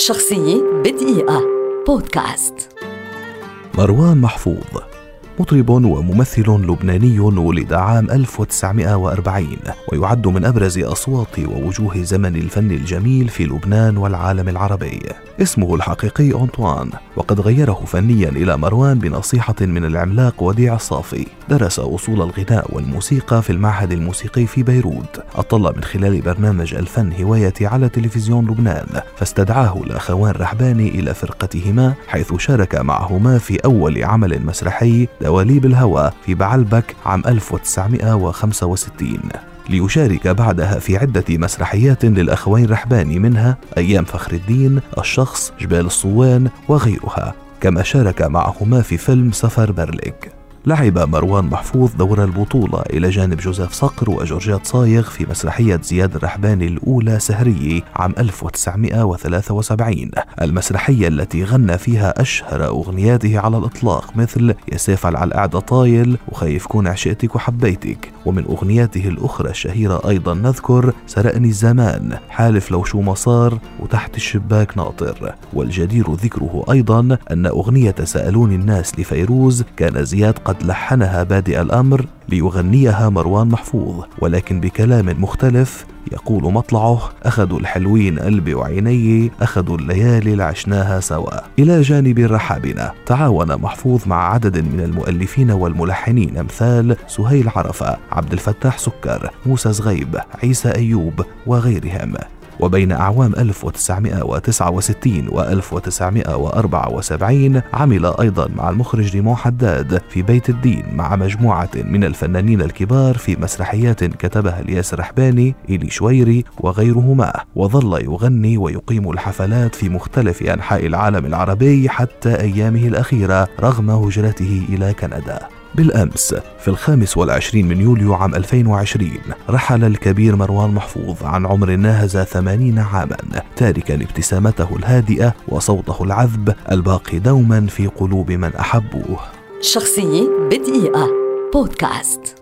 شخصية بدقيقة. بودكاست. مروان محفوظ. مطرب وممثل لبناني ولد عام 1940 ويعد من أبرز أصوات ووجوه زمن الفن الجميل في لبنان والعالم العربي. اسمه الحقيقي أنطوان وقد غيره فنيا إلى مروان بنصيحة من العملاق وديع الصافي. درس أصول الغناء والموسيقى في المعهد الموسيقي في بيروت. أطل من خلال برنامج الفن هوايتي على تلفزيون لبنان فاستدعاه الأخوان رحباني إلى فرقتهما حيث شارك معهما في أول عمل مسرحي دواليب الهوى في بعلبك عام 1965 ليشارك بعدها في عدة مسرحيات للأخوين رحباني منها أيام فخر الدين الشخص جبال الصوان وغيرها. كما شارك معهما في فيلم سفر برليك لعب مروان محفوظ دور البطولة إلى جانب جوزيف صقر وجورجيات صايغ في مسرحية زياد الرحباني الأولى سهرية عام 1973 المسرحية التي غنى فيها أشهر أغنياته على الإطلاق مثل يا سيف على القعدة طايل وخايف كون عشقتك وحبيتك. ومن أغنياته الأخرى الشهيرة أيضا نذكر سرقني الزمان حالف لو شو ما صار وتحت الشباك ناطر. والجدير ذكره أيضا أن أغنية سألوني الناس لفيروز كان زياد قد لحنها بادئ الأمر ليغنيها مروان محفوظ ولكن بكلام مختلف يقول مطلعه أخذوا الحلوين قلبي وعيني أخذوا الليالي العشناها سوا. إلى جانب رحابنا تعاون محفوظ مع عدد من المؤلفين والملحنين أمثال سهيل عرفة عبد الفتاح سكر موسى زغيب عيسى أيوب وغيرهم. وبين أعوام 1969 و 1974 عمل أيضا مع المخرج ريمون حداد في بيت الدين مع مجموعة من الفنانين الكبار في مسرحيات كتبها الياس رحباني إلي شويري وغيرهما. وظل يغني ويقيم الحفلات في مختلف أنحاء العالم العربي حتى أيامه الأخيرة رغم هجرته إلى كندا. بالأمس في الخامس والعشرين من يوليو عام 2020 رحل الكبير مروان محفوظ عن عمر ناهز ثمانين عاما تاركا ابتسامته الهادئة وصوته العذب الباقي دوما في قلوب من أحبوه. شخصية بدقيقة. بودكاست.